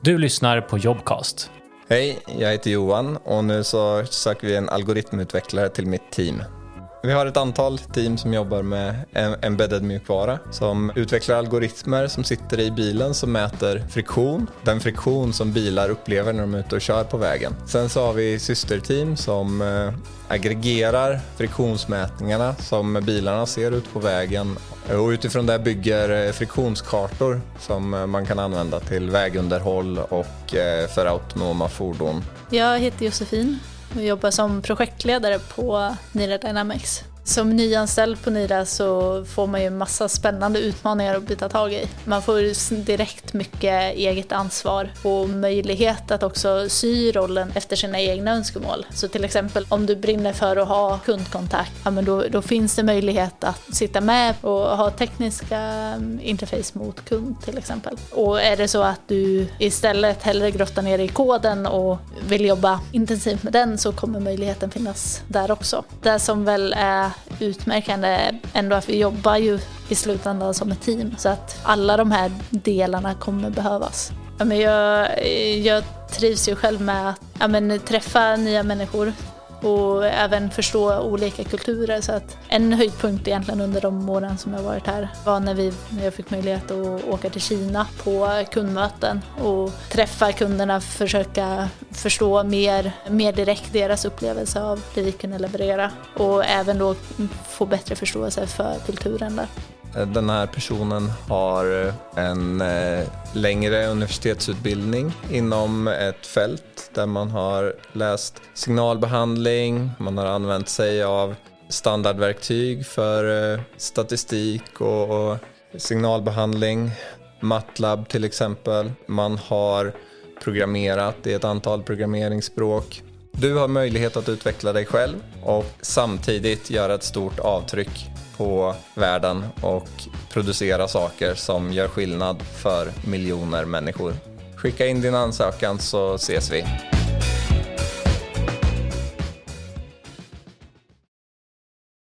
Du lyssnar på Jobcast. Hej, jag heter Johan och nu så söker vi en algoritmutvecklare till mitt team. Vi har ett antal team som jobbar med embedded mjukvara som utvecklar algoritmer som sitter i bilen som mäter friktion, den friktion som bilar upplever när de är ute och kör på vägen. Sen så har vi systerteam som eh, aggregerar friktionsmätningarna som bilarna ser ut på vägen och utifrån det bygger eh, friktionskartor som eh, man kan använda till vägunderhåll och eh, för autonoma fordon. Jag heter Josefin och jobbar som projektledare på Nira Dynamics. Som nyanställd på Nira så får man ju massa spännande utmaningar att byta tag i. Man får direkt mycket eget ansvar och möjlighet att också sy rollen efter sina egna önskemål. Så till exempel om du brinner för att ha kundkontakt, ja, men då, då finns det möjlighet att sitta med och ha tekniska mm, interface mot kund till exempel. Och är det så att du istället hellre grottar ner i koden och vill jobba intensivt med den så kommer möjligheten finnas där också. Det som väl är utmärkande ändå att vi jobbar ju i slutändan som ett team så att alla de här delarna kommer behövas. jag, jag trivs ju själv med att ja, träffa nya människor, och även förstå olika kulturer. Så att en höjdpunkt egentligen under de åren som jag varit här var när, vi, när jag fick möjlighet att åka till Kina på kundmöten och träffa kunderna, försöka förstå mer, mer direkt deras upplevelse av det vi kunde leverera och även då få bättre förståelse för kulturen där. Eh, den här personen har eh, en eh, längre universitetsutbildning inom ett fält där man har läst signalbehandling, man har använt sig av standardverktyg för statistik och signalbehandling, MATLAB till exempel. Man har programmerat i ett antal programmeringsspråk. Du har möjlighet att utveckla dig själv och samtidigt göra ett stort avtryck på världen och producera saker som gör skillnad för miljoner människor. Skicka in din ansökan så ses vi.